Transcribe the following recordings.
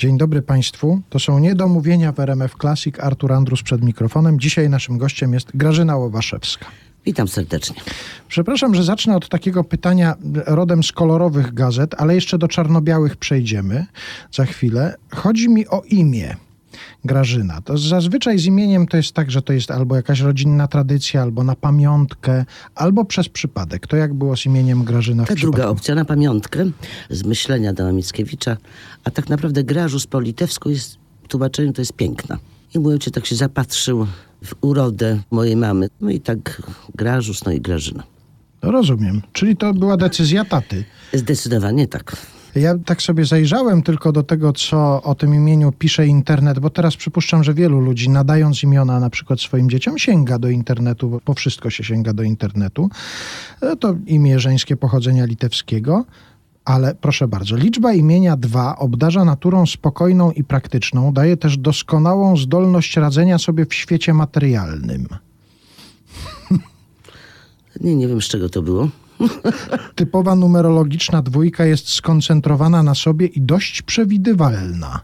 Dzień dobry Państwu. To są niedomówienia w RMF Classic. Artur Andrus przed mikrofonem. Dzisiaj naszym gościem jest Grażyna Łobaszewska. Witam serdecznie. Przepraszam, że zacznę od takiego pytania rodem z kolorowych gazet, ale jeszcze do czarno-białych przejdziemy za chwilę. Chodzi mi o imię. Grażyna. To zazwyczaj z imieniem to jest tak, że to jest albo jakaś rodzinna tradycja, albo na pamiątkę, albo przez przypadek. To jak było z imieniem Grażyna Ta druga opcja na pamiątkę z myślenia Adama Mickiewicza, a tak naprawdę Grażus po litewsku jest w tłumaczeniu to jest piękna. I mój ojciec tak się zapatrzył w urodę mojej mamy. No i tak Grażus, no i Grażyna. Rozumiem. Czyli to była decyzja taty. Zdecydowanie tak. Ja tak sobie zajrzałem tylko do tego, co o tym imieniu pisze internet, bo teraz przypuszczam, że wielu ludzi nadając imiona na przykład swoim dzieciom sięga do internetu, bo po wszystko się sięga do internetu. E, To imię żeńskie pochodzenia litewskiego. Ale proszę bardzo, liczba imienia 2 obdarza naturą spokojną i praktyczną, daje też doskonałą zdolność radzenia sobie w świecie materialnym. Nie, nie wiem z czego to było. Typowa numerologiczna dwójka jest skoncentrowana na sobie i dość przewidywalna.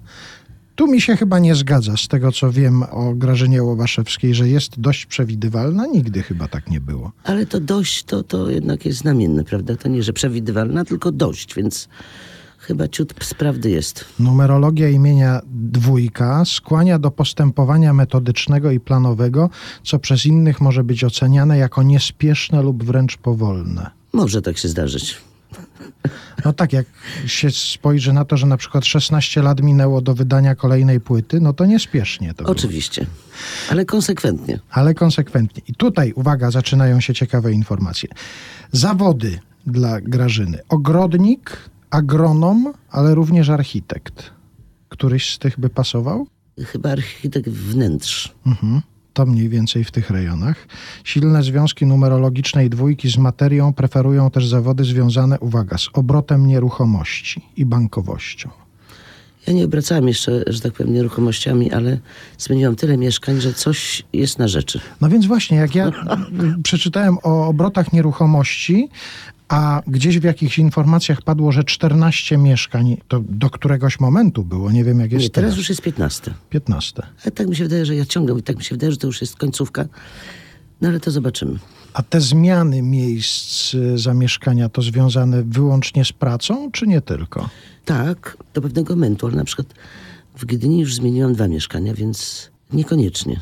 Tu mi się chyba nie zgadza z tego, co wiem o Grażynie Łobaszewskiej, że jest dość przewidywalna. Nigdy chyba tak nie było. Ale to dość, to, to jednak jest znamienne, prawda? To nie, że przewidywalna, tylko dość, więc chyba ciut z prawdy jest. Numerologia imienia dwójka skłania do postępowania metodycznego i planowego, co przez innych może być oceniane jako niespieszne lub wręcz powolne. Może tak się zdarzyć. No tak, jak się spojrzy na to, że na przykład 16 lat minęło do wydania kolejnej płyty, no to niespiesznie to było. Oczywiście. Ale konsekwentnie. ale konsekwentnie. I tutaj, uwaga, zaczynają się ciekawe informacje. Zawody dla Grażyny. Ogrodnik, agronom, ale również architekt. Któryś z tych by pasował? Chyba architekt wnętrz. Mhm. To mniej więcej w tych rejonach. Silne związki numerologicznej dwójki z materią preferują też zawody związane, uwaga, z obrotem nieruchomości i bankowością. Ja nie obracałem jeszcze, że tak powiem, nieruchomościami, ale zmieniłam tyle mieszkań, że coś jest na rzeczy. No więc właśnie, jak ja przeczytałem o obrotach nieruchomości, a gdzieś w jakichś informacjach padło, że 14 mieszkań, to do któregoś momentu było, nie wiem jak jest Nie, teraz teraz. już jest 15. 15. Ale tak mi się wydaje, że ja ciągle, tak mi się wydaje, że to już jest końcówka. No ale to zobaczymy. A te zmiany miejsc y, zamieszkania to związane wyłącznie z pracą, czy nie tylko? Tak, do pewnego momentu, ale na przykład w Gdyni już zmieniłam dwa mieszkania, więc niekoniecznie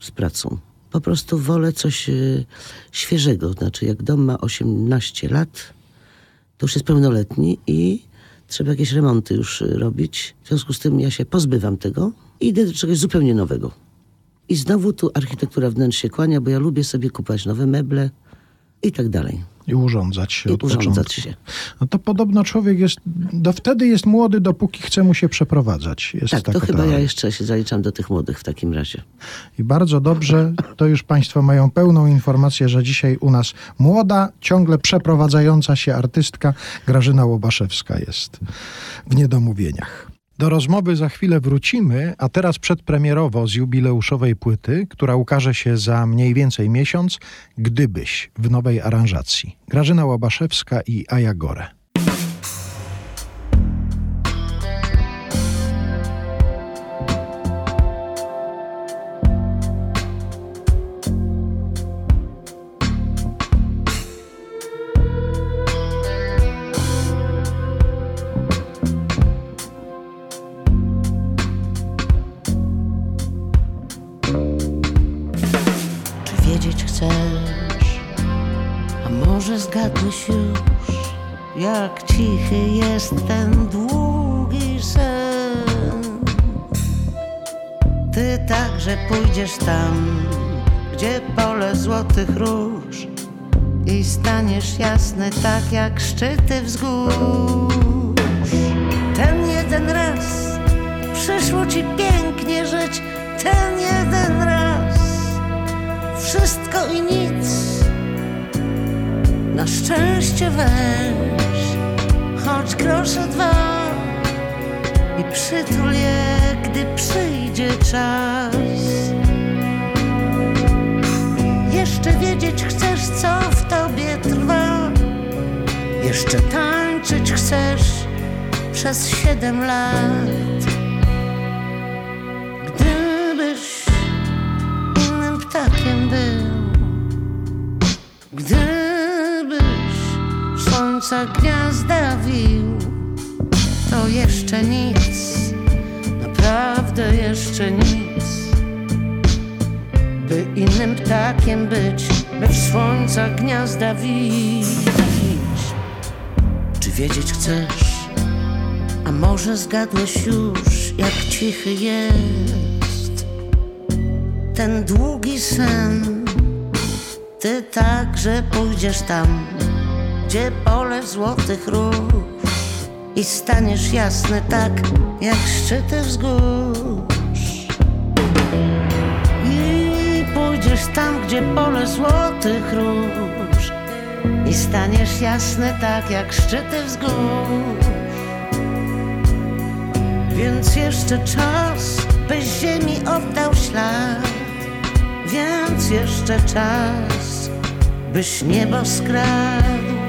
z pracą. Po prostu wolę coś y, świeżego. Znaczy, jak dom ma 18 lat, to już jest pełnoletni i trzeba jakieś remonty już y, robić. W związku z tym ja się pozbywam tego i idę do czegoś zupełnie nowego. I znowu tu architektura wnętrz się kłania, bo ja lubię sobie kupować nowe meble i tak dalej. I urządzać się I od urządzać początku. się. No to podobno człowiek jest, do wtedy jest młody, dopóki chce mu się przeprowadzać. Jest Tak, to chyba ja jeszcze się zaliczam do tych młodych w takim razie. I bardzo dobrze, to już Państwo mają pełną informację, że dzisiaj u nas młoda, ciągle przeprowadzająca się artystka Grażyna Łobaszewska jest w niedomówieniach. Do rozmowy za chwilę wrócimy, a teraz przedpremierowo z jubileuszowej płyty, która ukaże się za mniej więcej miesiąc, gdybyś w nowej aranżacji. Grażyna Łobaszewska i Aja Gore. Jak cichy jest ten długi sen? Ty także pójdziesz tam, gdzie pole złotych róż i staniesz jasny tak jak szczyty wzgórz. Ten jeden raz przyszło ci pięknie żyć ten jeden raz. Wszystko i nic, na szczęście weź, choć grosze dwa i przytul je, gdy przyjdzie czas. Jeszcze wiedzieć chcesz, co w tobie trwa. Jeszcze tańczyć chcesz przez siedem lat. Gdybyś innym ptakiem był, gdybyś słońca gniazda to jeszcze nic, naprawdę jeszcze nic. By innym ptakiem być, by w słońca gniazda wić. Czy wiedzieć chcesz? A może zgadłeś już, jak cichy jest ten długi sen? Ty także pójdziesz tam, gdzie pole złotych róż i staniesz jasny tak, jak szczyty wzgórz. I pójdziesz tam, gdzie pole złotych róż i staniesz jasny tak, jak szczyty wzgórz. Więc jeszcze czas, byś ziemi oddał ślad. Więc jeszcze czas, byś niebo skradł.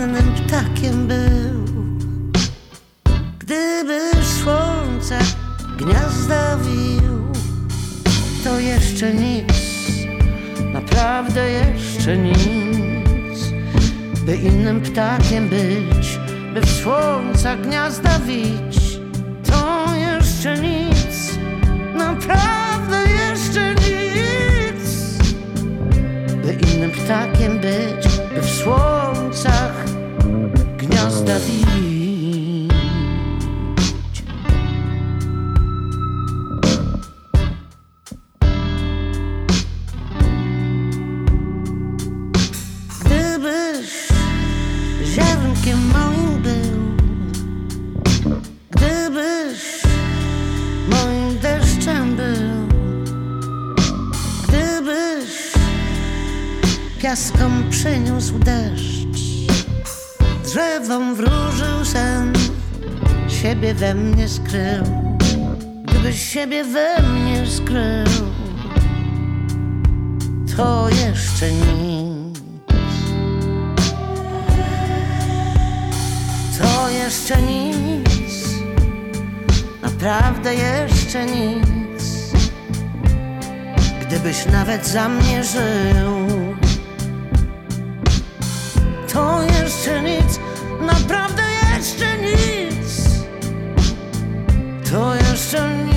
Innym ptakiem był, gdybyś słońce gniazda wił, to jeszcze nic, naprawdę jeszcze nic by innym ptakiem być, by w słońca gniazda wić. To jeszcze nic, naprawdę jeszcze nic. By innym ptakiem być, by w słońcach Gdybyś ziarnkiem moim był, gdybyś moim deszczem był, gdybyś piaskom przyniósł deszcz, drzewom wróżył sen, siebie we mnie skrył, gdybyś siebie we mnie skrył, to jeszcze nic. To jeszcze nic, naprawdę jeszcze nic. Gdybyś nawet za mnie żył, to jeszcze nic, naprawdę jeszcze nic. To jeszcze nic.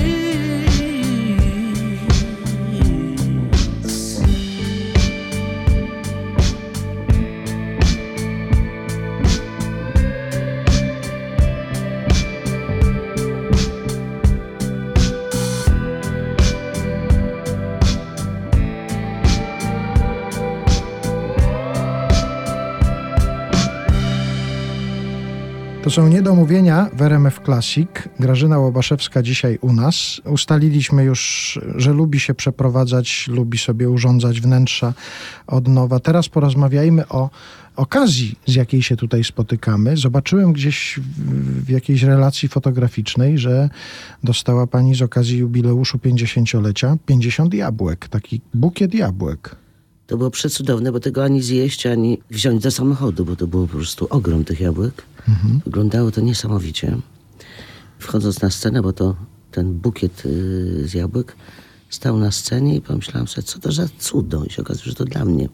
Są niedomówienia w RMF Classic. Grażyna Łobaszewska dzisiaj u nas. Ustaliliśmy już, że lubi się przeprowadzać, lubi sobie urządzać wnętrza od nowa. Teraz porozmawiajmy o okazji, z jakiej się tutaj spotykamy. Zobaczyłem gdzieś w, jakiejś relacji fotograficznej, że dostała pani z okazji jubileuszu 50-lecia 50 jabłek, taki bukiet jabłek. To było przecudowne, bo tego ani zjeść, ani wziąć do samochodu, bo to było po prostu ogrom tych jabłek. Wyglądało to niesamowicie. Wchodząc na scenę, bo to ten bukiet y, z jabłek stał na scenie i pomyślałam sobie, co to za cudo. I się okazuje, że to dla mnie.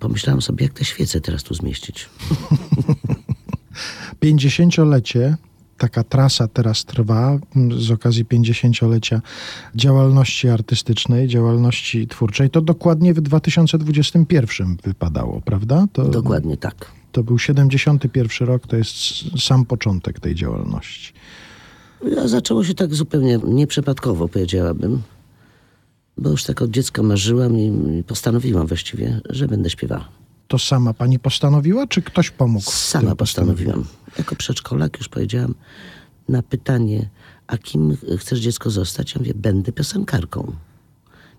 Pomyślałam sobie, jak te świece teraz tu zmieścić. 50-lecie, taka trasa teraz trwa m, z okazji 50-lecia działalności artystycznej, działalności twórczej. To dokładnie w 2021 wypadało, prawda? To, Dokładnie tak. To był 71 rok, to jest sam początek tej działalności. A zaczęło się tak zupełnie nieprzypadkowo, powiedziałabym. Bo już tak od dziecka marzyłam i postanowiłam właściwie, że będę śpiewała. To sama pani postanowiła, czy ktoś pomógł? Sama postanowiłam. Jako przedszkolak już powiedziałam na pytanie, a kim chcesz dziecko zostać? Ja mówię, będę piosenkarką.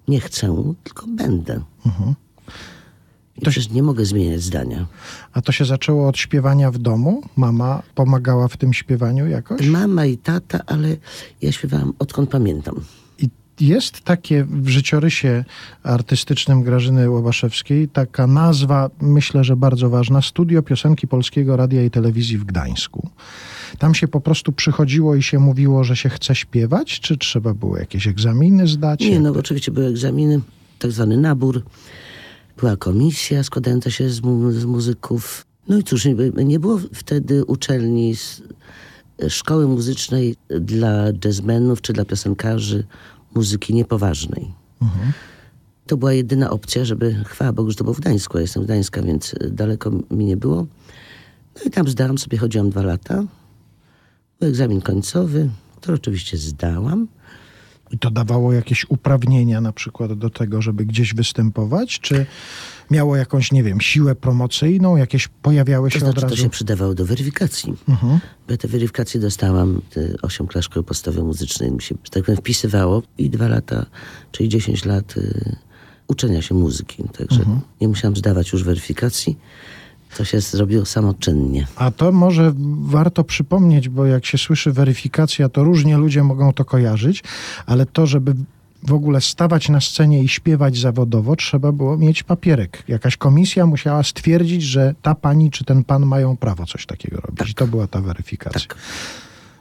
Nie chcę, tylko będę. I To się- nie mogę zmieniać zdania. A to się zaczęło od śpiewania w domu? Mama pomagała w tym śpiewaniu jakoś? Mama i tata, ale ja śpiewałam odkąd pamiętam. Jest takie w życiorysie artystycznym Grażyny Łobaszewskiej taka nazwa, myślę, że bardzo ważna, Studio Piosenki Polskiego Radia i Telewizji w Gdańsku. Tam się po prostu przychodziło i się mówiło, że się chce śpiewać, czy trzeba było jakieś egzaminy zdać? Nie, no oczywiście były egzaminy, tak zwany nabór. Była komisja składająca się z, mu- z muzyków. No i cóż, nie, było wtedy uczelni, szkoły muzycznej dla jazzmenów czy dla piosenkarzy muzyki niepoważnej. To była jedyna opcja, żeby, chwała Bogu, że to było w Gdańsku, ja jestem z Gdańska, więc daleko mi nie było. No i tam zdałam sobie, chodziłam dwa lata. Był egzamin końcowy, który oczywiście zdałam. I to dawało jakieś uprawnienia na przykład do tego, żeby gdzieś występować? Czy miało jakąś, nie wiem, siłę promocyjną? Jakieś pojawiały się To znaczy, od to razu? się przydawało do weryfikacji. Mhm. Bo ja te weryfikacje dostałam, te 8 klas szkoły podstawowej muzycznej, mi się, tak powiem, wpisywało i dwa lata, czyli 10 lat y, uczenia się muzyki. Także Mhm. nie musiałam zdawać już weryfikacji. To się zrobiło samoczynnie. A to może warto przypomnieć, bo jak się słyszy weryfikacja, to różnie ludzie mogą to kojarzyć, ale to, żeby w ogóle stawać na scenie i śpiewać zawodowo, trzeba było mieć papierek. Jakaś komisja musiała stwierdzić, że ta pani czy ten pan mają prawo coś takiego robić. I to była ta weryfikacja. Tak.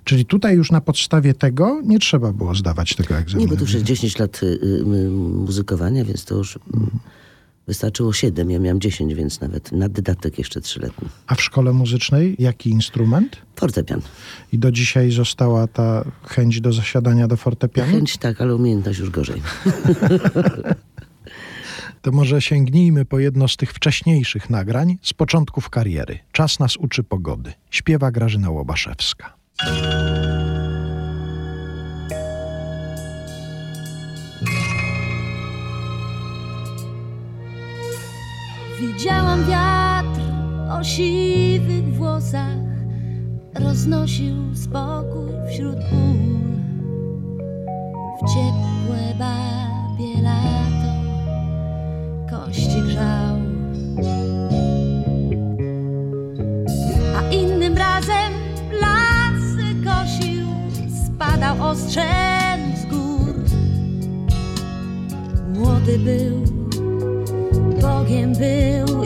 Czyli tutaj już na podstawie tego nie trzeba było zdawać tego Nie, egzaminu. bo to już jest 10 lat y, y, muzykowania, więc to już mm, wystarczyło 7. Ja miałam 10, więc nawet na dodatek jeszcze 3-letni. A w szkole muzycznej jaki instrument? Fortepian. I do dzisiaj została ta chęć do zasiadania do fortepianu? Chęć tak, ale umiejętność już gorzej. To może sięgnijmy po jedno z tych wcześniejszych nagrań z początków kariery. Czas nas uczy pogody. Śpiewa Grażyna Łobaszewska. Widziałam wiatr o siwych włosach, roznosił spokój wśród ból. W ciepłe babie lato kości grzał. A innym razem lasy kosił, spadał ostrzem z gór. Młody był Bogiem był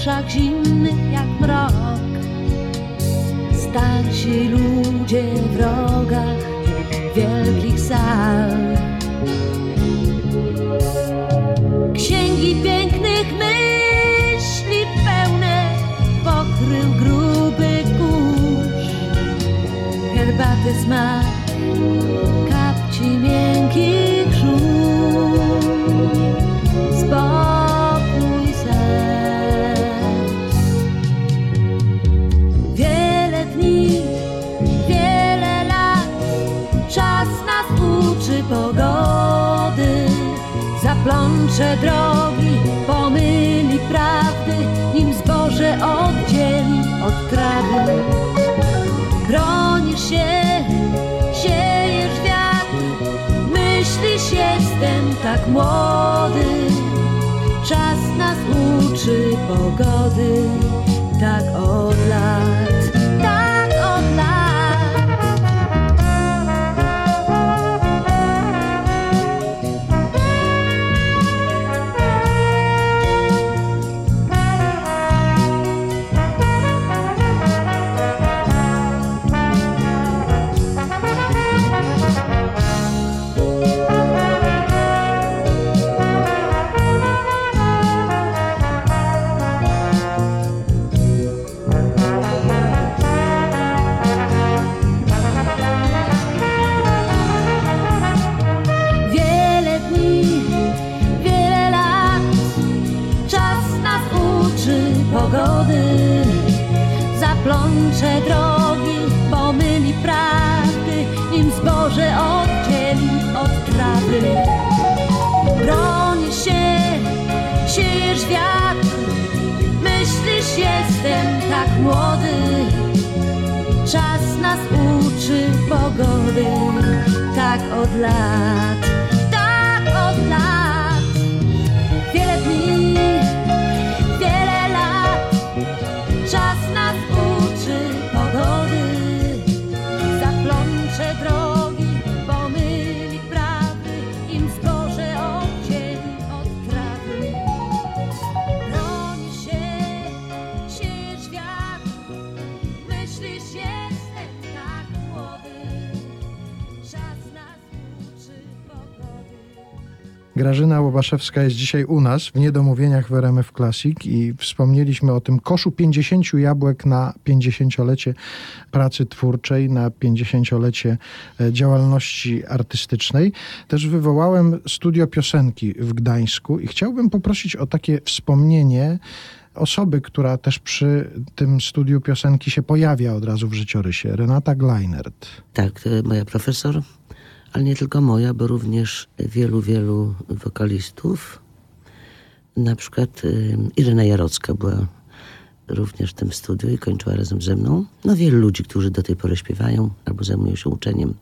wnętrzach zimnych jak mrok. Starsi ludzie w rogach wielkich sal. Księgi pięknych myśli pełne pokrył gruby kurz. Herbaty smak, Zaplącze drogi, pomyli prawdy, nim zboże oddzieli od trawy. Bronisz się, siejesz wiatr, myślisz jestem tak młody. Czas nas uczy pogody, tak od lat, tak Grażyna Łobaszewska jest dzisiaj u nas w Niedomówieniach w RMF Classic i wspomnieliśmy o tym koszu 50 jabłek na 50-lecie pracy twórczej, na 50-lecie e, działalności artystycznej. Też wywołałem studio piosenki w Gdańsku i chciałbym poprosić o takie wspomnienie osoby, która też przy tym studiu piosenki się pojawia od razu w życiorysie. Renata Gleinert. Tak, to moja profesor, ale nie tylko moja, bo również wielu, wielu wokalistów. Na przykład y, Irena Jarocka była również w tym studiu i kończyła razem ze mną. No wielu ludzi, którzy do tej pory śpiewają albo zajmują się uczeniem.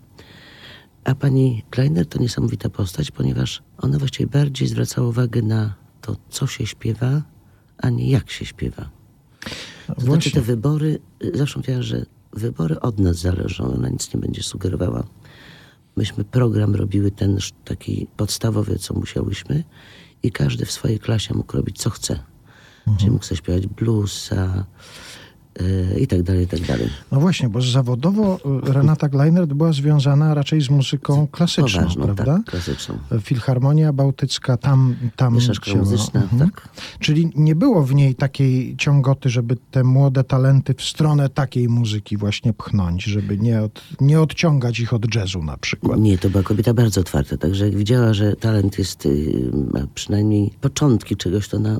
A pani Kleiner to niesamowita postać, ponieważ ona właściwie bardziej zwracała uwagę na to, co się śpiewa, a nie jak się śpiewa. To znaczy te wybory, y, zawsze mówiła, że wybory od nas zależą, ona nic nie będzie sugerowała. Myśmy program robiły ten taki podstawowy, co musiałyśmy i każdy w swojej klasie mógł robić, co chce. Czyli mógł sobie śpiewać bluesa i tak dalej, i tak dalej. No właśnie, bo zawodowo y, Renata Gleinert była związana raczej z muzyką klasyczną, Poważną, prawda? tak, klasyczną. Filharmonia Bałtycka, tam... tam Mieszaszka się- muzyczna, Mhm. tak. Czyli nie było w niej takiej ciągoty, żeby te młode talenty w stronę takiej muzyki właśnie pchnąć, żeby nie, od, nie odciągać ich od jazzu na przykład. Nie, to była kobieta bardzo otwarta, także jak widziała, że talent jest, y, ma przynajmniej początki czegoś, to ona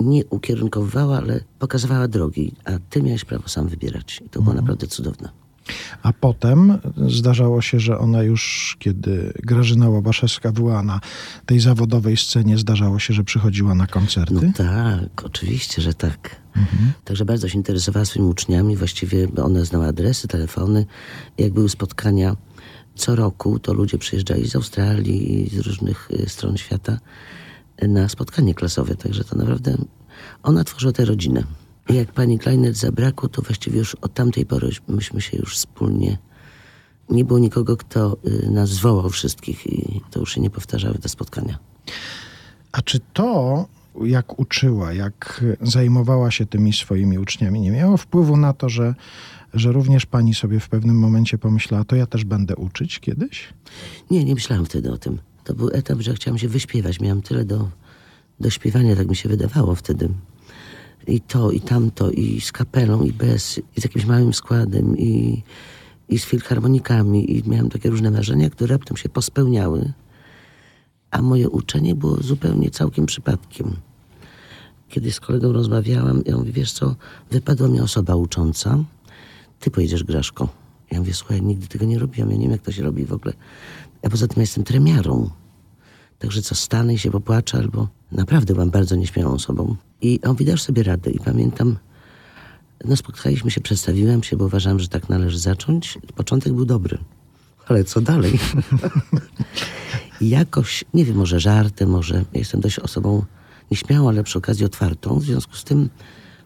nie ukierunkowywała, ale pokazywała drogi, a ty miałeś prawo sam wybierać. I to było naprawdę cudowne. A potem zdarzało się, że ona już, kiedy Grażyna Łobaszewska była na tej zawodowej scenie, zdarzało się, że przychodziła na No koncerty. tak, oczywiście, że tak. Także bardzo się interesowała swoimi uczniami, właściwie ona znała adresy, telefony. Jak były spotkania co roku, to ludzie przyjeżdżali z Australii i z różnych y, stron świata na spotkanie klasowe, także to naprawdę ona tworzyła tę rodzinę. Jak pani Kleinert zabrakło, to właściwie już od tamtej pory myśmy się już wspólnie... Nie było nikogo, kto y, nas zwołał wszystkich i to już się nie powtarzały te spotkania. A czy to, jak uczyła, jak zajmowała się tymi swoimi uczniami, nie miało wpływu na to, że, że również pani sobie w pewnym momencie pomyślała, to ja też będę uczyć kiedyś? Nie, nie myślałam wtedy o tym. To był etap, że chciałam się wyśpiewać. Miałam tyle do, do śpiewania, tak mi się wydawało wtedy. I to, i tamto, i z kapelą, i bez, i z jakimś małym składem, i, i z filharmonikami. I miałam takie różne marzenia, które raptem się pospełniały. A moje uczenie było zupełnie całkiem przypadkiem. Kiedy z kolegą rozmawiałam, ja mówię, wiesz co, wypadła mi osoba ucząca. Ty pojedziesz, Graszko. Ja mówię, słuchaj, nigdy tego nie robiłam, ja nie wiem, jak to się robi w ogóle. A poza tym ja jestem tremiarą. Także co, stanę i się popłaczę, albo naprawdę byłam bardzo nieśmiałą osobą. I on mówi, dasz sobie radę. I pamiętam, no spotkaliśmy się, przedstawiłem się, bo uważałam, że tak należy zacząć. Początek był dobry. Ale co dalej? Jakoś, nie wiem, może żartem, może ja jestem dość osobą nieśmiałą, ale przy okazji otwartą. W związku z tym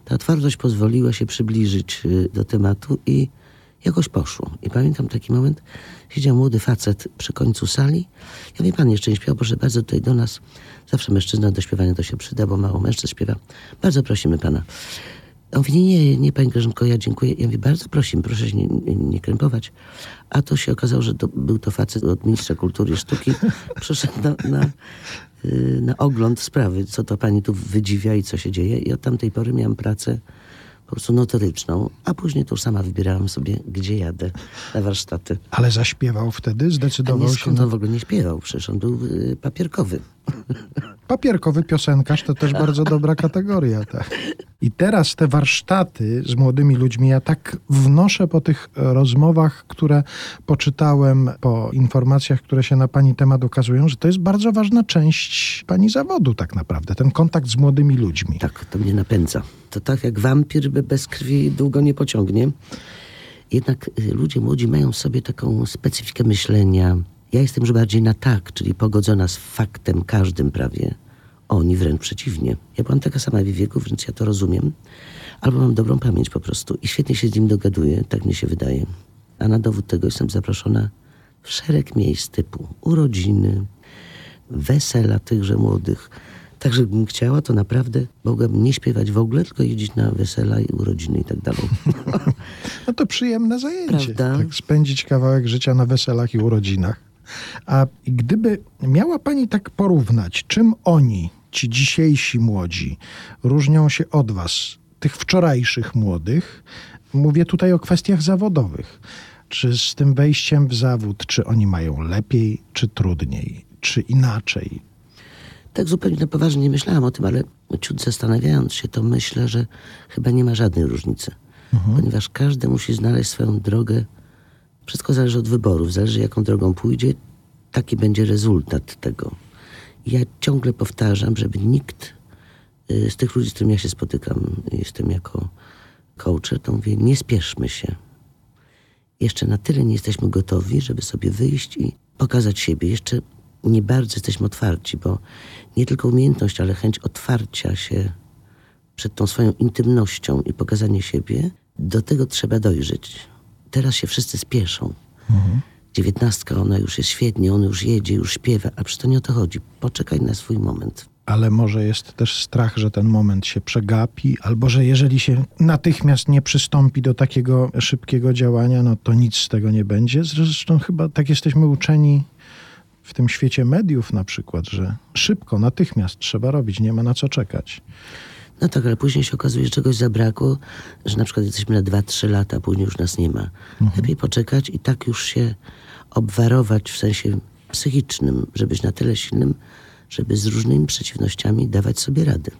ta otwartość pozwoliła się przybliżyć y, do tematu i jakoś poszło. I pamiętam taki moment, siedział młody facet przy końcu sali. Ja wie pan jeszcze nie śpiewał, proszę bardzo, tutaj do nas. Zawsze mężczyzna do śpiewania to się przyda, bo mało mężczyzn śpiewa. Bardzo prosimy pana. On mówi, nie, nie, nie, pani Grażynko, ja dziękuję. Ja mówię, bardzo prosimy, proszę się nie, nie, nie krępować. A to się okazało, że to, był to facet od ministra kultury i sztuki. Przyszedł na, na, y, na ogląd sprawy, co to pani tu wydziwia i co się dzieje. I od tamtej pory miałam pracę po prostu notoryczną, a później to już sama wybierałam sobie, gdzie jadę na warsztaty. Ale zaśpiewał wtedy, A nie zdecydował się on w ogóle nie śpiewał, przecież on był y, papierkowy. Papierkowy piosenkarz, to też bardzo dobra kategoria. Tak. I teraz te warsztaty z młodymi ludźmi, ja tak wnoszę po tych rozmowach, które poczytałem, po informacjach, które się na pani temat ukazują, że to jest bardzo ważna część pani zawodu tak naprawdę, ten kontakt z młodymi ludźmi. Tak, to mnie napędza. To tak jak wampir bez krwi długo nie pociągnie. Jednak y, ludzie młodzi mają sobie taką specyfikę myślenia. Ja jestem już bardziej na tak, czyli pogodzona z faktem każdym prawie. Oni wręcz przeciwnie. Ja byłam taka sama w wieku, więc ja to rozumiem. Albo mam dobrą pamięć po prostu i świetnie się z nim dogaduję, tak mi się wydaje. A na dowód tego jestem zaproszona w szereg miejsc typu urodziny, wesela tychże młodych. Także gdybym chciała, to naprawdę mogłabym nie śpiewać w ogóle, tylko jeździć na wesela i urodziny i tak dalej. No to przyjemne zajęcie. Prawda? Tak, spędzić kawałek życia na weselach i urodzinach. A gdyby miała pani tak porównać, czym oni, ci dzisiejsi młodzi, różnią się od was, tych wczorajszych młodych, mówię tutaj o kwestiach zawodowych. Czy z tym wejściem w zawód, czy oni mają lepiej, czy trudniej, czy inaczej? Tak zupełnie na poważnie nie myślałam o tym, ale ciut zastanawiając się, to myślę, że chyba nie ma żadnej różnicy. Ponieważ każdy musi znaleźć swoją drogę. Wszystko zależy od wyborów, zależy jaką drogą pójdzie, taki będzie rezultat tego. Ja ciągle powtarzam, żeby nikt y, z tych ludzi, z którymi ja się spotykam, jestem jako coacher, to mówię, nie spieszmy się. Jeszcze na tyle nie jesteśmy gotowi, żeby sobie wyjść i pokazać siebie. Jeszcze nie bardzo jesteśmy otwarci, bo nie tylko umiejętność, ale chęć otwarcia się przed tą swoją intymnością i pokazanie siebie, do tego trzeba dojrzeć. Teraz się wszyscy spieszą. Dziewiętnastka, ona już jest świetnie, on już jedzie, już śpiewa, a przecież to nie o to chodzi. Poczekaj na swój moment. Ale może jest też strach, że ten moment się przegapi, albo że jeżeli się natychmiast nie przystąpi do takiego szybkiego działania, no to nic z tego nie będzie. Zresztą chyba tak jesteśmy uczeni w tym świecie mediów na przykład, że szybko, natychmiast trzeba robić, nie ma na co czekać. No tak, ale później się okazuje, że czegoś zabrakło, że na przykład jesteśmy na 2-3 lata, później już nas nie ma. Lepiej poczekać i tak już się obwarować w sensie psychicznym, żeby być na tyle silnym, żeby z różnymi przeciwnościami dawać sobie radę.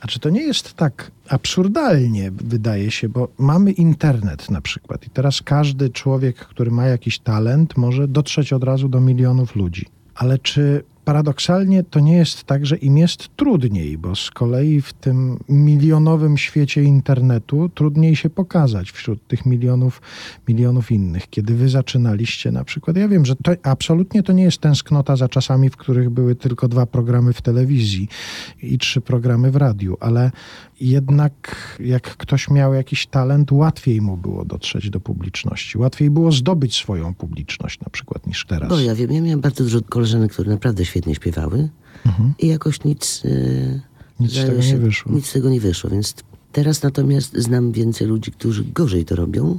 A czy to nie jest tak absurdalnie, wydaje się, bo mamy internet na przykład i teraz każdy człowiek, który ma jakiś talent, może dotrzeć od razu do milionów ludzi. Ale czy paradoksalnie to nie jest tak, że im jest trudniej, bo z kolei w tym milionowym świecie internetu trudniej się pokazać wśród tych milionów, milionów innych. Kiedy wy zaczynaliście na przykład, ja wiem, że to absolutnie to nie jest tęsknota za czasami, w których były tylko dwa programy w telewizji i trzy programy w radiu, ale jednak jak ktoś miał jakiś talent, łatwiej mu było dotrzeć do publiczności. Łatwiej było zdobyć swoją publiczność na przykład niż teraz. Bo ja wiem, ja miałem bardzo dużo koleżanek, które naprawdę świetnie śpiewały i jakoś nic... Yy, Nic z tego nie wyszło. Nic z tego nie wyszło, więc teraz natomiast znam więcej ludzi, którzy gorzej to robią,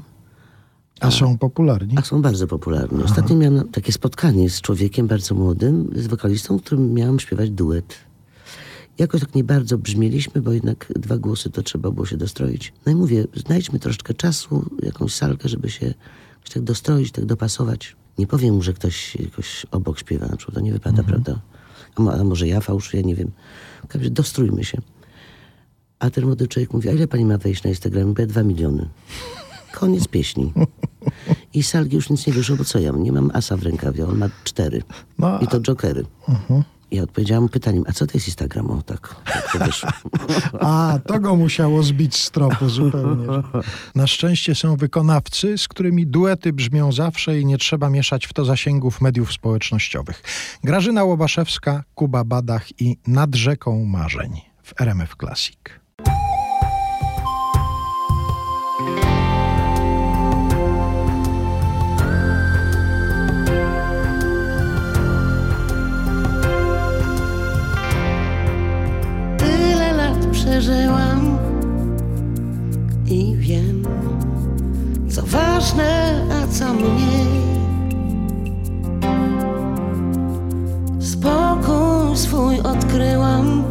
A są popularni? a są bardzo popularni. Ostatnio miałem takie spotkanie z człowiekiem bardzo młodym, z wokalistą, którym miałem śpiewać duet. Jakoś tak nie bardzo brzmieliśmy, bo jednak dwa głosy to trzeba było się dostroić. No i mówię, znajdźmy troszeczkę czasu, jakąś salkę, żeby się tak dostroić, tak dopasować. Nie powiem mu, że ktoś jakoś obok śpiewa, na przykład to nie wypada, prawda? A, a może ja fałszuję, nie wiem. Dostrójmy się. A ten młody człowiek mówi, a ile pani ma wejść na Instagram? Mówię, dwa miliony. Koniec pieśni. I Salgi już nic nie wyszło, bo co ja? Nie mam asa w rękawie, on ma cztery. No, I to jokery. Ja odpowiedziałam pytaniem, a co to jest Instagram? O, tak, tak to. A, to go musiało zbić z tropu zupełnie. Na szczęście są wykonawcy, z którymi duety brzmią zawsze i nie trzeba mieszać w to zasięgów mediów społecznościowych. Grażyna Łobaszewska, Kuba Badach i Nad rzeką marzeń w RMF Classic. Przeżyłam i wiem, co ważne, a co mniej. Spokój swój odkryłam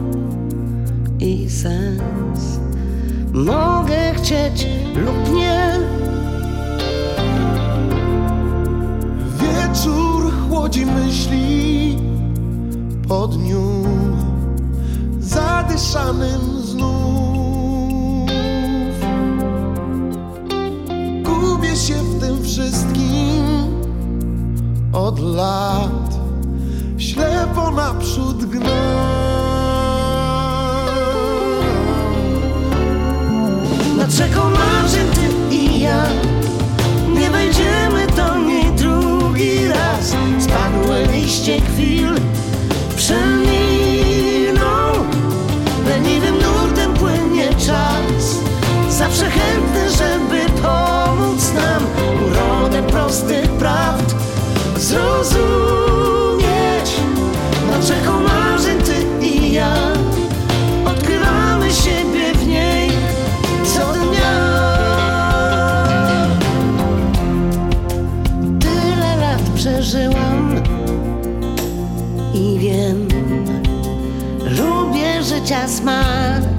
i sens. Mogę chcieć lub nie. Wieczór chłodzi myśli po dniu zadyszanym wszystkim od lat, ślepo naprzód. Nad rzeką marzeń ty i ja? Nie wejdziemy do niej drugi raz. Spadłe liście chwil przeminą. Leniwym nurtem płynie czas. Zawsze chętny, żeby zrozumieć rzeką marzeń ty i ja Odkrywamy siebie w niej co dnia. Tyle lat przeżyłam i wiem, lubię życia smak.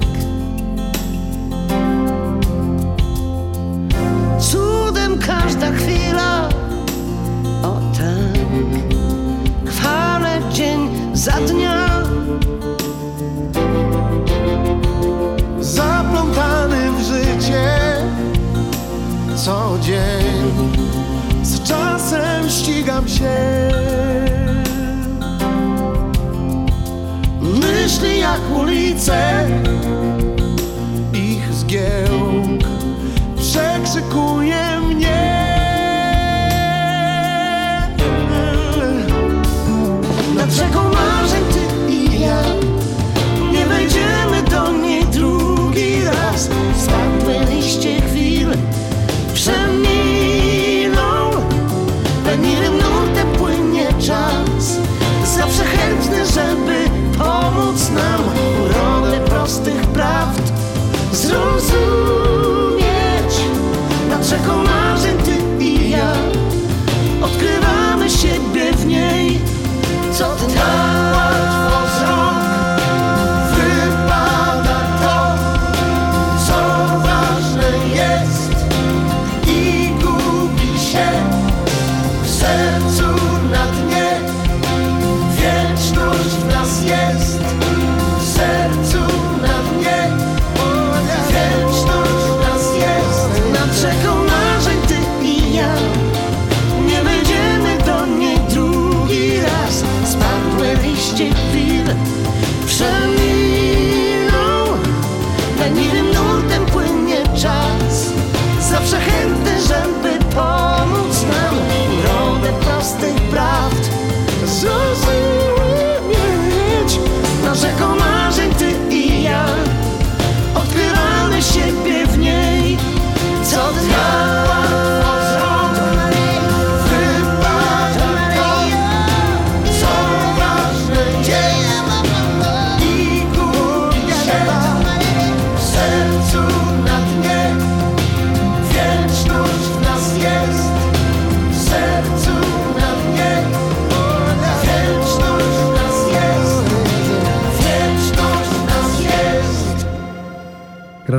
Ścigam się. Myśli jak ulice, Ich zgiełk przekrzykuje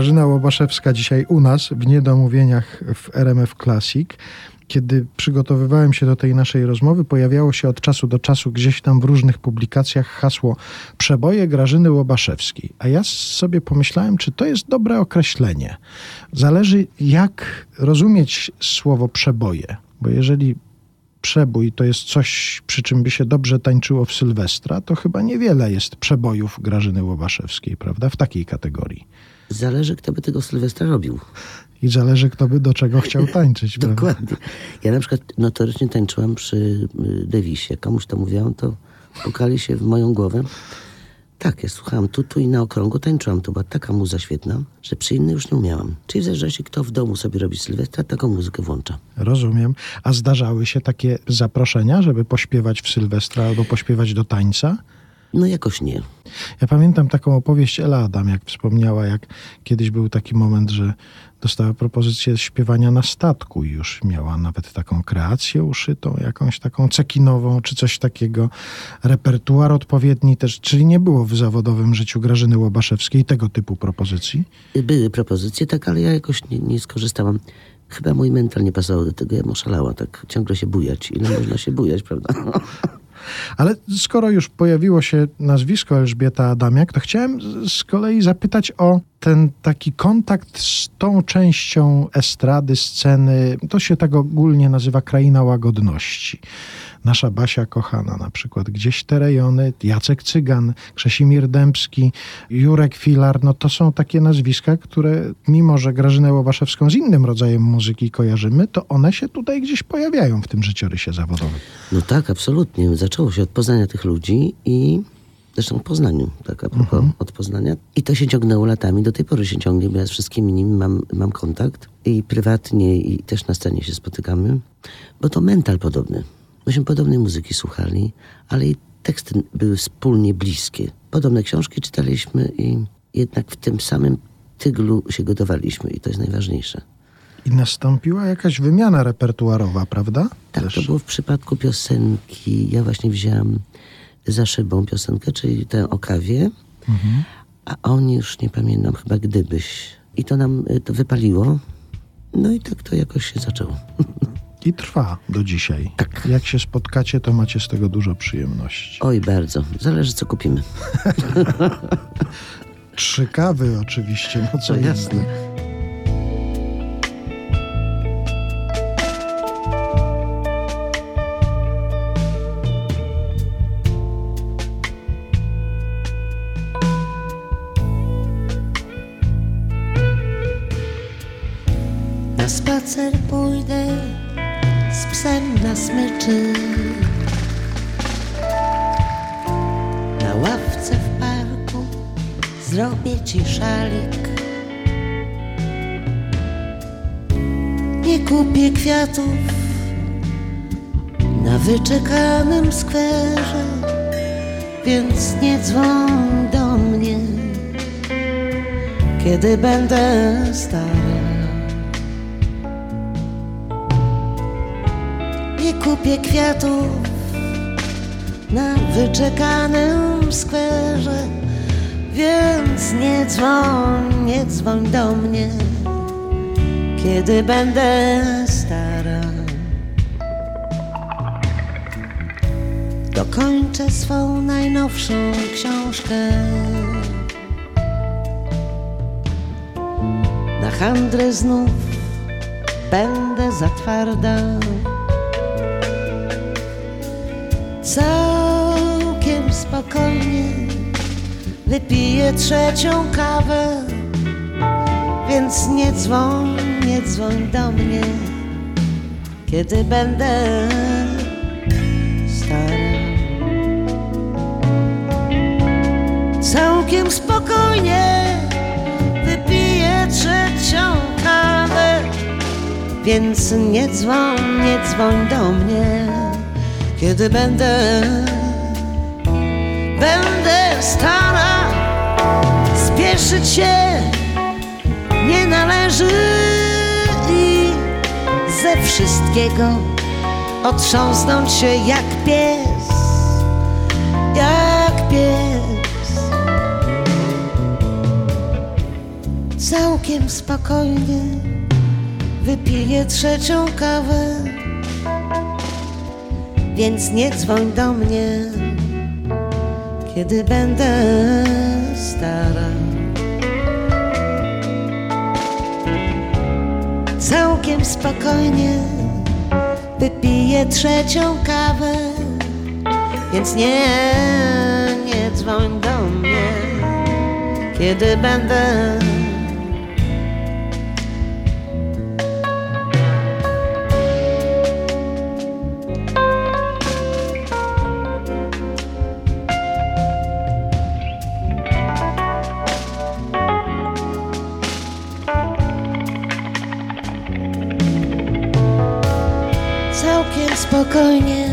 Grażyna Łobaszewska dzisiaj u nas w Niedomówieniach w RMF Classic. Kiedy przygotowywałem się do tej naszej rozmowy, pojawiało się od czasu do czasu gdzieś tam w różnych publikacjach hasło przeboje Grażyny Łobaszewskiej. A ja sobie pomyślałem, czy to jest dobre określenie. Zależy jak rozumieć słowo przeboje. Bo jeżeli przebój to jest coś, przy czym by się dobrze tańczyło w Sylwestra, to chyba niewiele jest przebojów Grażyny Łobaszewskiej, prawda? W takiej kategorii. Zależy, kto by tego Sylwestra robił. I zależy, kto by do czego chciał tańczyć? Dokładnie. Ja na przykład notorycznie tańczyłam przy y, Davisie. Komuś to mówiłam, to pukali się w moją głowę. Tak, ja słuchałam tu, tu i na okrągło tańczyłam. To była taka muza świetna, że przy innej już nie umiałam. Czyli w zależności kto w domu sobie robi Sylwestra, taką muzykę włącza. Rozumiem. A zdarzały się takie zaproszenia, żeby pośpiewać w Sylwestra albo pośpiewać do tańca? No jakoś nie. Ja pamiętam taką opowieść Ela Adam, jak wspomniała, jak kiedyś był taki moment, że dostała propozycję śpiewania na statku i już miała nawet taką kreację uszytą, jakąś taką cekinową, czy coś takiego, repertuar odpowiedni też, czyli nie było w zawodowym życiu Grażyny Łobaszewskiej tego typu propozycji. Były propozycje, tak, ale ja jakoś nie, nie skorzystałam. Chyba mój mental nie pasował do tego, ja bym oszalała, tak ciągle się bujać. Ile można się bujać, prawda? Ale skoro już pojawiło się nazwisko Elżbieta Adamiak, to chciałem z- kolei zapytać o ten taki kontakt z tą częścią estrady, sceny. To się tak ogólnie nazywa kraina łagodności. Nasza Basia kochana na przykład, gdzieś te rejony, Jacek Cygan, Krzesimir Dębski, Jurek Filar, no to są takie nazwiska, które mimo, że Grażynę Łobaszewską z innym rodzajem muzyki kojarzymy, to one się tutaj gdzieś pojawiają w tym życiorysie zawodowym. No tak, absolutnie. Zaczęło się od poznania tych ludzi i zresztą w Poznaniu, tak a propos od Poznania. I to się ciągnęło latami, do tej pory się ciągnie, bo ja z wszystkimi nimi mam, mam kontakt i prywatnie i też na scenie się spotykamy, bo to mental podobny. Myśmy podobnej muzyki słuchali, ale i teksty były wspólnie bliskie. Podobne książki czytaliśmy i jednak w tym samym tyglu się gotowaliśmy i to jest najważniejsze. I nastąpiła jakaś wymiana repertuarowa, prawda? Tak, Też. to było w przypadku piosenki. Ja właśnie wzięłam za szybą piosenkę, czyli tę o kawie, a on już nie pamiętam, chyba gdybyś. I to nam y, to wypaliło. No i tak to jakoś się zaczęło. I trwa do dzisiaj. Tak. Jak się spotkacie, to macie z tego dużo przyjemności. Oj, bardzo. Zależy, co kupimy. Trzy kawy oczywiście, no co No wyczekanym skwerze, więc nie dzwoń, nie dzwoń do mnie, kiedy będę stara. Dokończę swą najnowszą książkę. Na handrę znów będę za twarda. Spokojnie wypiję trzecią kawę, więc nie dzwoń, nie dzwoń do mnie, kiedy będę stara. Całkiem spokojnie wypiję trzecią kawę, więc nie dzwoń, nie dzwoń do mnie, kiedy będę, będę stara. Spieszyć się nie należy i ze wszystkiego otrząsnąć się jak pies, jak pies. Całkiem spokojnie wypiję trzecią kawę, więc nie dzwoń do mnie, kiedy będę stara. Całkiem spokojnie wypiję trzecią kawę. Więc nie, nie dzwoń do mnie, kiedy będę. Całkiem spokojnie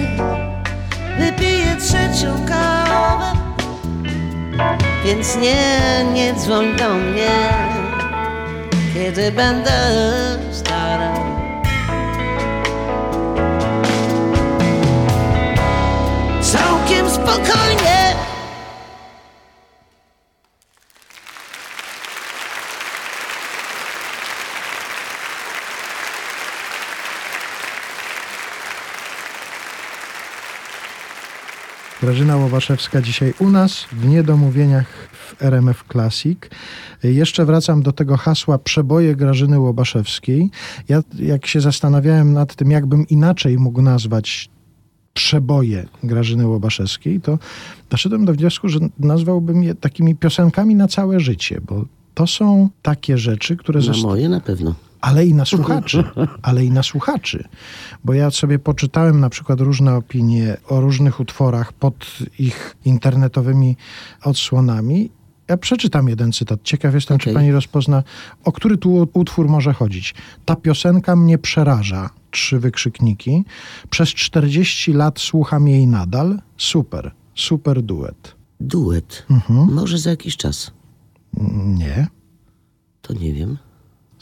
wypiję trzecią kawę. Więc nie, nie dzwoń do mnie, kiedy będę stara. Całkiem spokojnie. Grażyna Łobaszewska dzisiaj u nas w Niedomówieniach w RMF Classic. Jeszcze wracam do tego hasła przeboje Grażyny Łobaszewskiej. Ja jak się zastanawiałem nad tym, jakbym inaczej mógł nazwać przeboje Grażyny Łobaszewskiej, to doszedłem do wniosku, że nazwałbym je takimi piosenkami na całe życie, bo to są takie rzeczy, które Na zosta- moje na pewno. Ale i na słuchaczy, ale i na słuchaczy. Bo ja sobie poczytałem na przykład różne opinie o różnych utworach pod ich internetowymi odsłonami. Ja przeczytam jeden cytat. Ciekaw jestem, czy Okej. pani rozpozna, o który tu utwór może chodzić. Ta piosenka mnie przeraża. Trzy wykrzykniki. Przez 40 lat słucham jej nadal. Super, super duet. Duet. Może za jakiś czas. Nie. To nie wiem.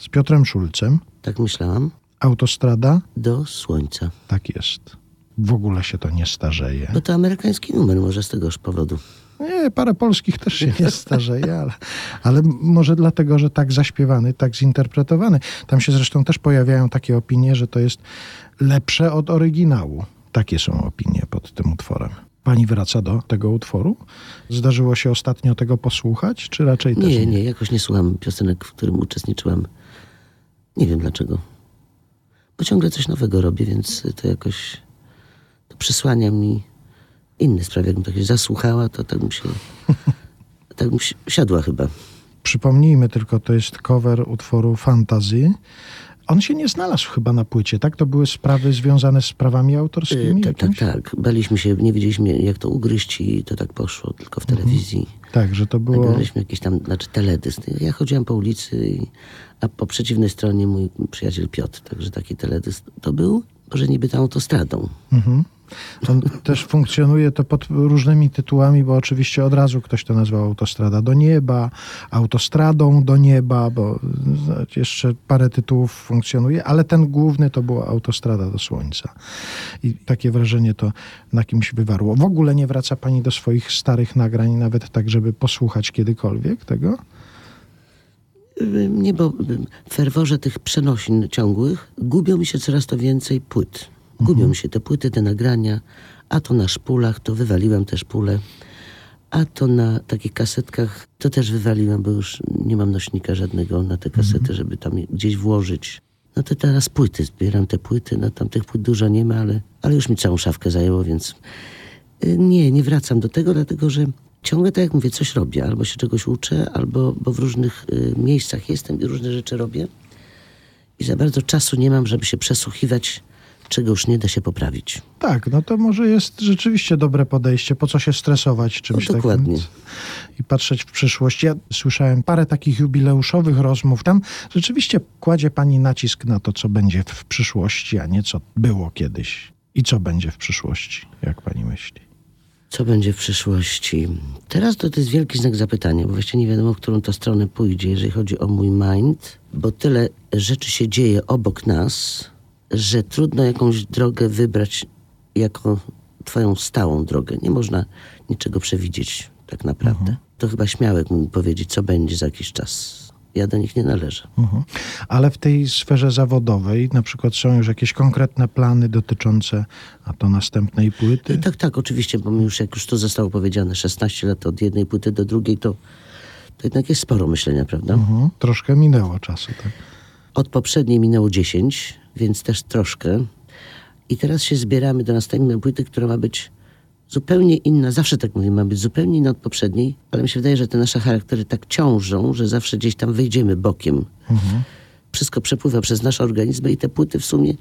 Z Piotrem Szulcem. Tak myślałam. Autostrada. Do słońca. Tak jest. W ogóle się to nie starzeje. Bo to amerykański numer, może z tegoż powodu. Nie, parę polskich też się nie starzeje, ale, ale może dlatego, że tak zaśpiewany, tak zinterpretowany. Tam się zresztą też pojawiają takie opinie, że to jest lepsze od oryginału. Takie są opinie pod tym utworem. Pani wraca do tego utworu? Zdarzyło się ostatnio tego posłuchać, czy raczej też Nie, nie? nie, jakoś nie słucham piosenek, w którym uczestniczyłam. Nie wiem dlaczego. Bo ciągle coś nowego robię, więc to jakoś to przysłania mi inne sprawy. Jakbym tak się zasłuchała, to tak bym się... tak bym si- siadła chyba. Przypomnijmy tylko, to jest cover utworu Fantasy. On się nie znalazł chyba na płycie, tak? To były sprawy związane z prawami autorskimi? Y, tak, tak, tak. Baliśmy się, nie wiedzieliśmy jak to ugryźć i to tak poszło, tylko w telewizji. Tak, że to było... Nagraliśmy jakiś tam, znaczy teledysk. Ja chodziłem po ulicy, i, a po przeciwnej stronie mój przyjaciel Piotr. Także taki teledysk to był, może niby tą autostradą. On też funkcjonuje to pod różnymi tytułami, bo oczywiście od razu ktoś to nazwał Autostrada do nieba, Autostradą do nieba, bo z- jeszcze parę tytułów funkcjonuje, ale ten główny to była Autostrada do Słońca. I takie wrażenie to na kimś wywarło. W ogóle nie wraca pani do swoich starych nagrań, nawet tak, żeby posłuchać kiedykolwiek tego? Nie, bo w ferworze tych przenosin ciągłych gubią mi się coraz to więcej płyt. Gubią się te płyty, te nagrania, a to na szpulach, to wywaliłam te szpule, a to na takich kasetkach, to też wywaliłam, bo już nie mam nośnika żadnego na te kasety, żeby tam gdzieś włożyć. No to teraz płyty, zbieram te płyty, no tam tych płyt dużo nie ma, ale, ale już mi całą szafkę zajęło, więc y, nie, nie wracam do tego, dlatego że ciągle, tak jak mówię, coś robię. Albo się czegoś uczę, albo bo w różnych y, miejscach jestem i różne rzeczy robię. I za bardzo czasu nie mam, żeby się przesłuchiwać, czego już nie da się poprawić. Tak, no to może jest rzeczywiście dobre podejście. Po co się stresować czymś No, dokładnie. takim? I patrzeć w przyszłość. Ja słyszałem parę takich jubileuszowych rozmów. Tam rzeczywiście kładzie pani nacisk na to, co będzie w przyszłości, a nie co było kiedyś. I co będzie w przyszłości, jak pani myśli? Co będzie w przyszłości? Teraz to, to jest wielki znak zapytania, bo właściwie nie wiadomo, w którą to stronę pójdzie, jeżeli chodzi o mój mind, bo tyle rzeczy się dzieje obok nas, że trudno jakąś drogę wybrać jako twoją stałą drogę. Nie można niczego przewidzieć tak naprawdę. To chyba śmiałek mógł powiedzieć, co będzie za jakiś czas. Ja do nich nie należę. Mhm. Ale w tej sferze zawodowej na przykład są już jakieś konkretne plany dotyczące a to następnej płyty? Tak, tak, oczywiście, bo mi już jak już to zostało powiedziane, 16 lat od jednej płyty do drugiej, to, to jednak jest sporo myślenia, prawda? Mhm. Troszkę minęło czasu, tak? Od poprzedniej minęło 10, więc też troszkę. I teraz się zbieramy do następnej płyty, która ma być zupełnie inna. Zawsze tak mówię, ma być zupełnie inna od poprzedniej, ale mi się wydaje, że te nasze charaktery tak ciążą, że zawsze gdzieś tam wyjdziemy bokiem. Wszystko przepływa przez nasze organizmy i te płyty w sumie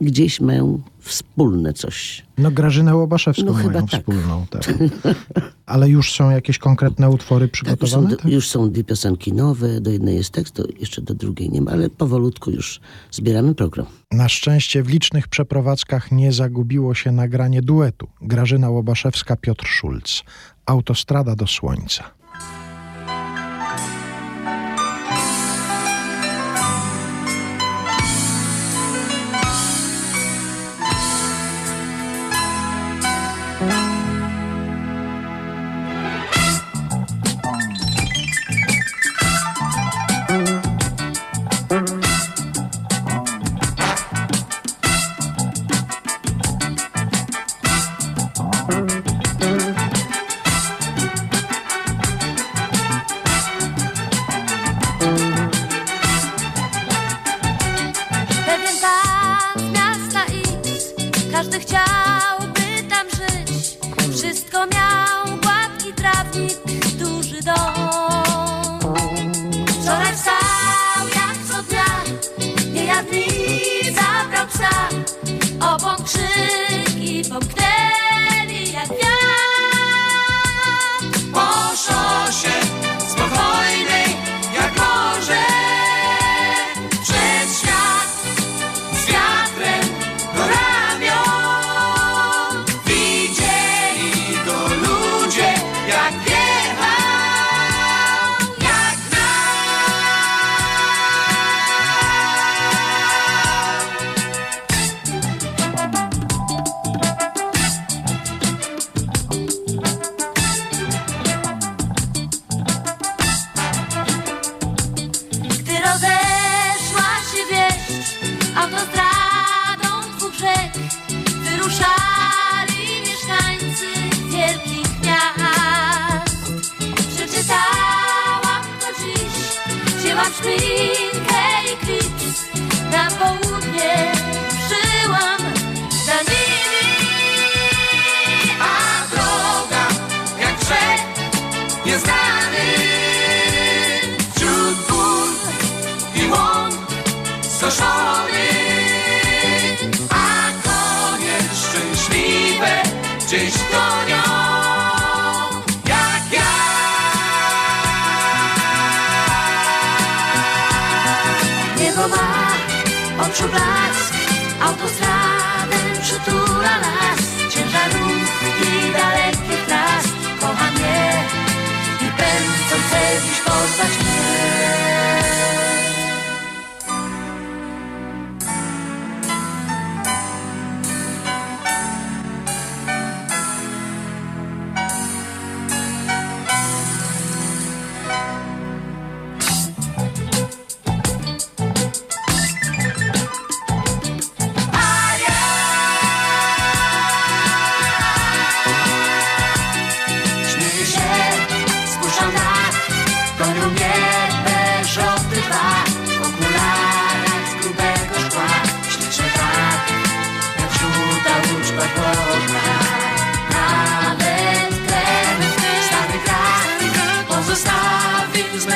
gdzieś mają wspólne coś. No Grażynę Łobaszewską No mają tak. wspólną. Tak. Ale już są jakieś konkretne utwory Tak, już, są, przygotowane? tak? już są dwie piosenki nowe, do jednej jest tekst, do, jeszcze do drugiej nie ma, ale powolutku już zbieramy program. Na szczęście w licznych przeprowadzkach nie zagubiło się nagranie duetu. Grażyna Łobaszewska, Piotr Szulc. Autostrada do słońca. Wyruszali mieszkańcy wielkich miast. Przeczytałam to dziś, wzięłam szpilkę oczu blask, autostradę przytula las, ciężarówki dalekich tras, kocha mnie i pędzą chce dziś poznać mnie.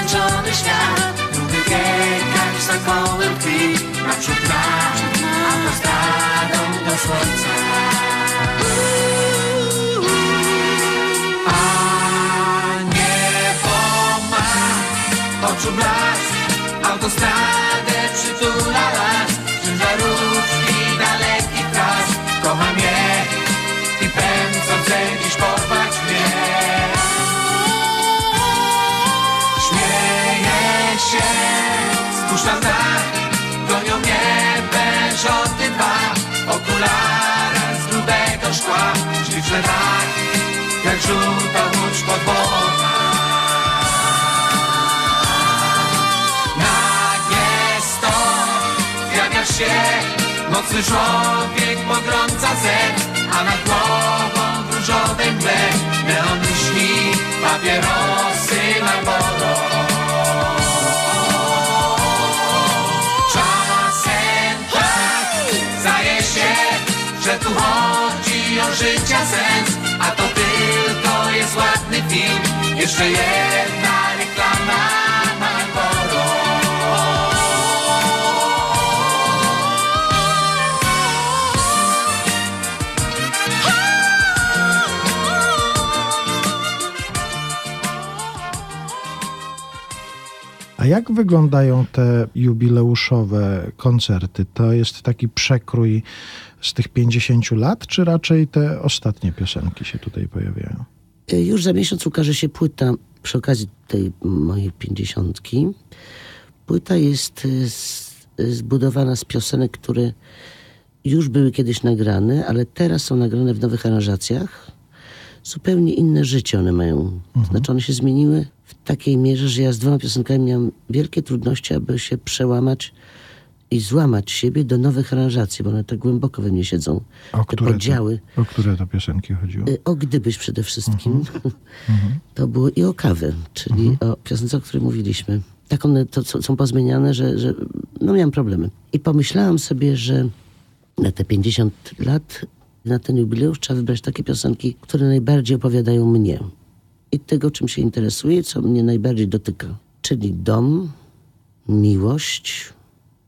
Zmęczony świat. Lubię biegać za kołem krwi Naprzód brak, autostradą do słońca. A niebo ma oczu blask Autostradę przytula Śliczne tak, jak żółta łódź podwodna Nagie stąd zjawia się Mocny człowiek pogrąca zen A nad głową w różowej mgle Neon myśli, papierosy Marlboro że tu chodzi o życia sens, a to tylko jest ładny film. Jeszcze jedna reklama. A jak wyglądają te jubileuszowe koncerty? To jest taki przekrój z tych 50 lat, czy raczej te ostatnie piosenki się tutaj pojawiają? Y, Już za miesiąc ukaże się płyta przy okazji tej mojej pięćdziesiątki. Płyta jest z- y, zbudowana z piosenek, które już były kiedyś nagrane, ale teraz są nagrane w nowych aranżacjach. Zupełnie inne życie one mają. To znaczy one się zmieniły w takiej mierze, że ja z dwoma piosenkami miałem wielkie trudności, aby się przełamać i złamać siebie do nowych aranżacji, bo one tak głęboko we mnie siedzą. O Te które, podziały. to, o które to piosenki chodziło? Y, O gdybyś przede wszystkim. To było i o kawę, czyli o piosence, o której mówiliśmy. Tak one to, są pozmieniane, że, że no miałem problemy. I pomyślałam sobie, że na te 50 lat, na ten jubileusz trzeba wybrać takie piosenki, które najbardziej opowiadają mnie. I tego, czym się interesuję, co mnie najbardziej dotyka. Czyli dom, miłość,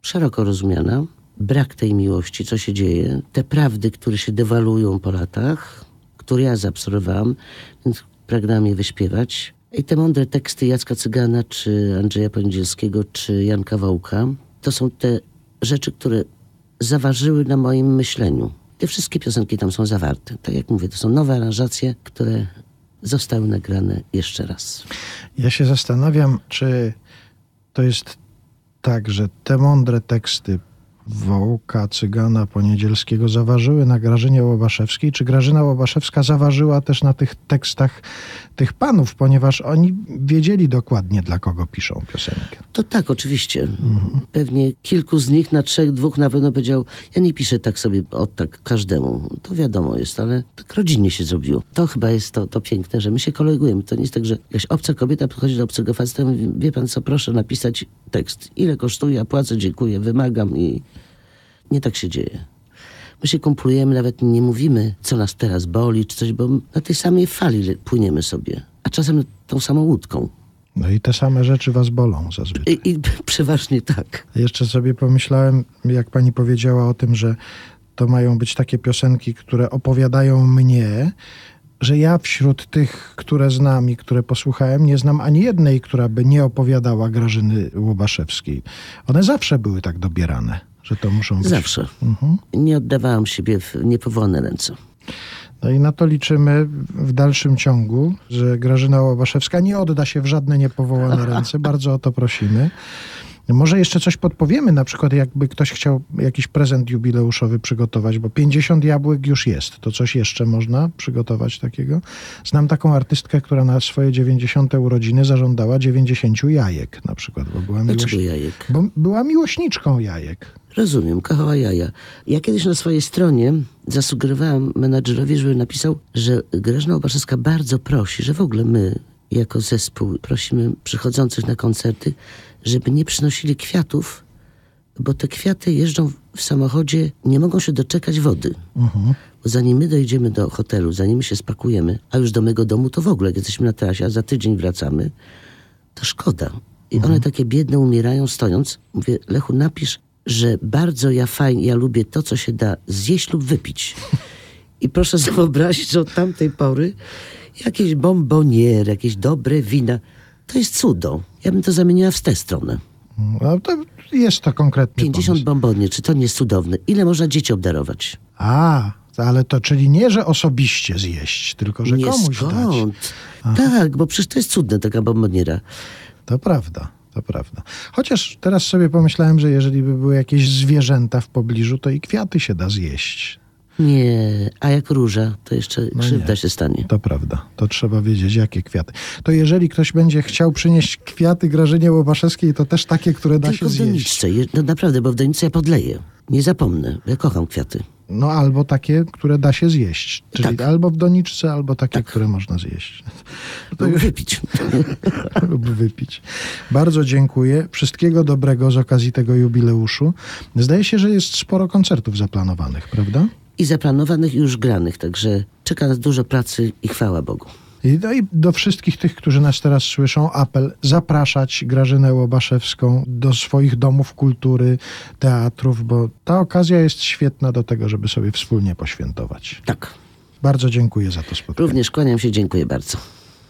szeroko rozumiana, brak tej miłości, co się dzieje, te prawdy, które się dewaluują po latach, które ja zaabsorbowałam, więc pragnęłam je wyśpiewać. I te mądre teksty Jacka Cygana, czy Andrzeja Ponidzielskiego, czy Janka Wołka, to są te rzeczy, które zaważyły na moim myśleniu. Te wszystkie piosenki tam są zawarte. Tak jak mówię, to są nowe aranżacje, które zostały nagrane jeszcze raz. Ja się zastanawiam, czy to jest tak, że te mądre teksty Wołka, Cygana, Poniedzielskiego zaważyły na Grażynie Łobaszewskiej, czy Grażyna Łobaszewska zaważyła też na tych tekstach tych panów, ponieważ oni wiedzieli dokładnie, dla kogo piszą piosenkę. To tak, oczywiście. Pewnie kilku z nich na trzech, dwóch na pewno powiedział, ja nie piszę tak sobie od tak każdemu. To wiadomo jest, ale tak rodzinnie się zrobiło. To chyba jest to, to piękne, że my się kolegujemy. To nie jest tak, że jakaś obca kobieta podchodzi do obcego faceta i mówi, wie pan co, proszę napisać tekst. Ile kosztuje, płacę, dziękuję, wymagam i nie tak się dzieje. My się kumplujemy, nawet nie mówimy, co nas teraz boli, czy coś, bo na tej samej fali płyniemy sobie. A czasem tą samą łódką. No i te same rzeczy was bolą zazwyczaj. I, i przeważnie tak. Jeszcze sobie pomyślałem, jak pani powiedziała o tym, że to mają być takie piosenki, które opowiadają mnie, że ja wśród tych, które znam i które posłuchałem, nie znam ani jednej, która by nie opowiadała Grażyny Łobaszewskiej. One zawsze były tak dobierane, że to muszą być. Zawsze. Nie oddawałam siebie w niepowolne ręce. No i na to liczymy w dalszym ciągu, że Grażyna Łobaszewska nie odda się w żadne niepowołane ręce. Bardzo o to prosimy. Może jeszcze coś podpowiemy, na przykład jakby ktoś chciał jakiś prezent jubileuszowy przygotować, bo 50 jabłek już jest. To coś jeszcze można przygotować takiego? Znam taką artystkę, która na swoje 90 urodziny zażądała 90 jajek na przykład, bo była, miłoś... Jajek? bo była miłośniczką jajek. Rozumiem, kochała jaja. Ja kiedyś na swojej stronie zasugerowałam menadżerowi, żeby napisał, że Grażyna Łobaszewska bardzo prosi, że w ogóle my, jako zespół, prosimy przychodzących na koncerty, żeby nie przynosili kwiatów, bo te kwiaty jeżdżą w samochodzie, nie mogą się doczekać wody. Bo zanim my dojdziemy do hotelu, zanim się spakujemy, a już do mego domu, to w ogóle, jak jesteśmy na trasie, a za tydzień wracamy, to szkoda. I one takie biedne umierają stojąc. Mówię, Lechu, napisz, że bardzo ja fajnie, ja lubię to, co się da zjeść lub wypić. I proszę sobie wyobrazić, że od tamtej pory jakieś bomboniery, jakieś dobre wina, to jest cudo. Ja bym to zamieniła w tę stronę. No to jest to konkretny 50 pomysł. czy to nie jest cudowne? Ile można dzieci obdarować? A, ale to czyli nie, że osobiście zjeść, tylko że nie komuś dać. skąd. Tak, bo przecież to jest cudne, taka bomboniera. To prawda, to prawda. Chociaż teraz sobie pomyślałem, że jeżeli by były jakieś zwierzęta w pobliżu, to i kwiaty się da zjeść. Nie, a jak róża, to jeszcze No krzywda nie. się stanie. To prawda. To trzeba wiedzieć, jakie kwiaty. To jeżeli ktoś będzie chciał przynieść kwiaty Grażynie Łobaszewskiej, to też takie, które da Tylko się w zjeść. doniczce, Je- no naprawdę, bo w doniczce ja podleję. Nie zapomnę, ja kocham kwiaty. No albo takie, które da się zjeść. Czyli Tak. albo w doniczce, albo takie, które można zjeść. To wypić. lub wypić. Bardzo dziękuję. Wszystkiego dobrego z okazji tego jubileuszu. Zdaje się, że jest sporo koncertów zaplanowanych, prawda? I zaplanowanych, i już granych. Także czeka nas dużo pracy i chwała Bogu. I, no i do wszystkich tych, którzy nas teraz słyszą, apel zapraszać Grażynę Łobaszewską do swoich domów kultury, teatrów, bo ta okazja jest świetna do tego, żeby sobie wspólnie poświętować. Tak. Bardzo dziękuję za to spotkanie. Również kłaniam się, dziękuję bardzo.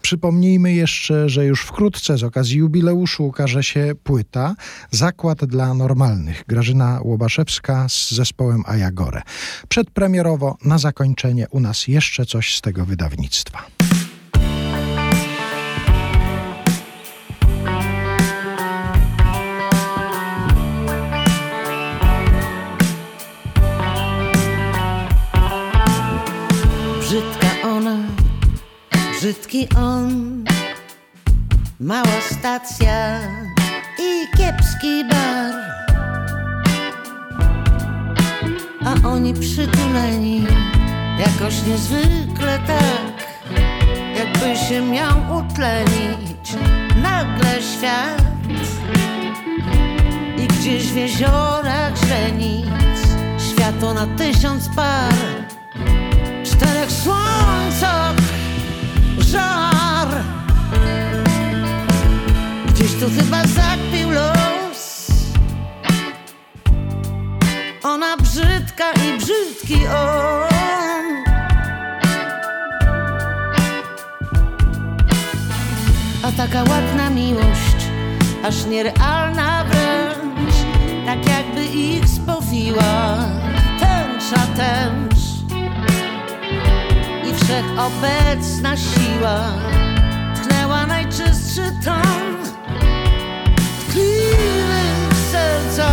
Przypomnijmy jeszcze, że już wkrótce z okazji jubileuszu ukaże się płyta Zakład dla Normalnych. Grażyna Łobaszewska z zespołem Ajagore. Przedpremierowo na zakończenie u nas jeszcze coś z tego wydawnictwa. Brzydki on. Mała stacja i kiepski bar. A oni przytuleni Jakoś niezwykle tak Jakby się miał utlenić Nagle świat. I gdzieś w jeziorach źrenic Światło na tysiąc par. Czterech słońcach żar. Gdzieś tu chyba zakpił los. Ona brzydka i brzydki on. A taka ładna miłość Aż nierealna wręcz. Tak jakby ich spowiła Tęcza tęcz wszechobecna siła tchnęła najczystszy ton. Tkliwy serca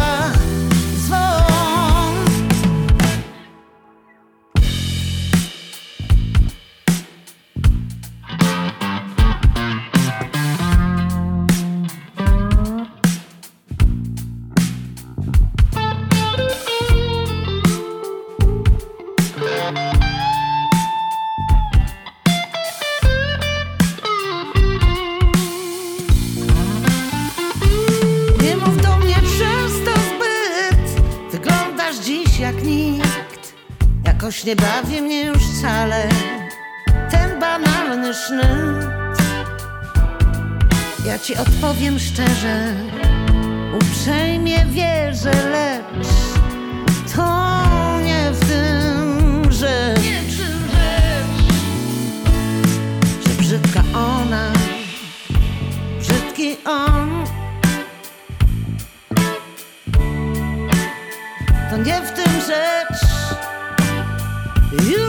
Jakoś nie bawi mnie już wcale ten banalny sznyt. Ja ci odpowiem szczerze, uprzejmie wierzę, lecz to nie w tym rzecz. Że brzydka ona, brzydki on. To nie w tym rzecz. You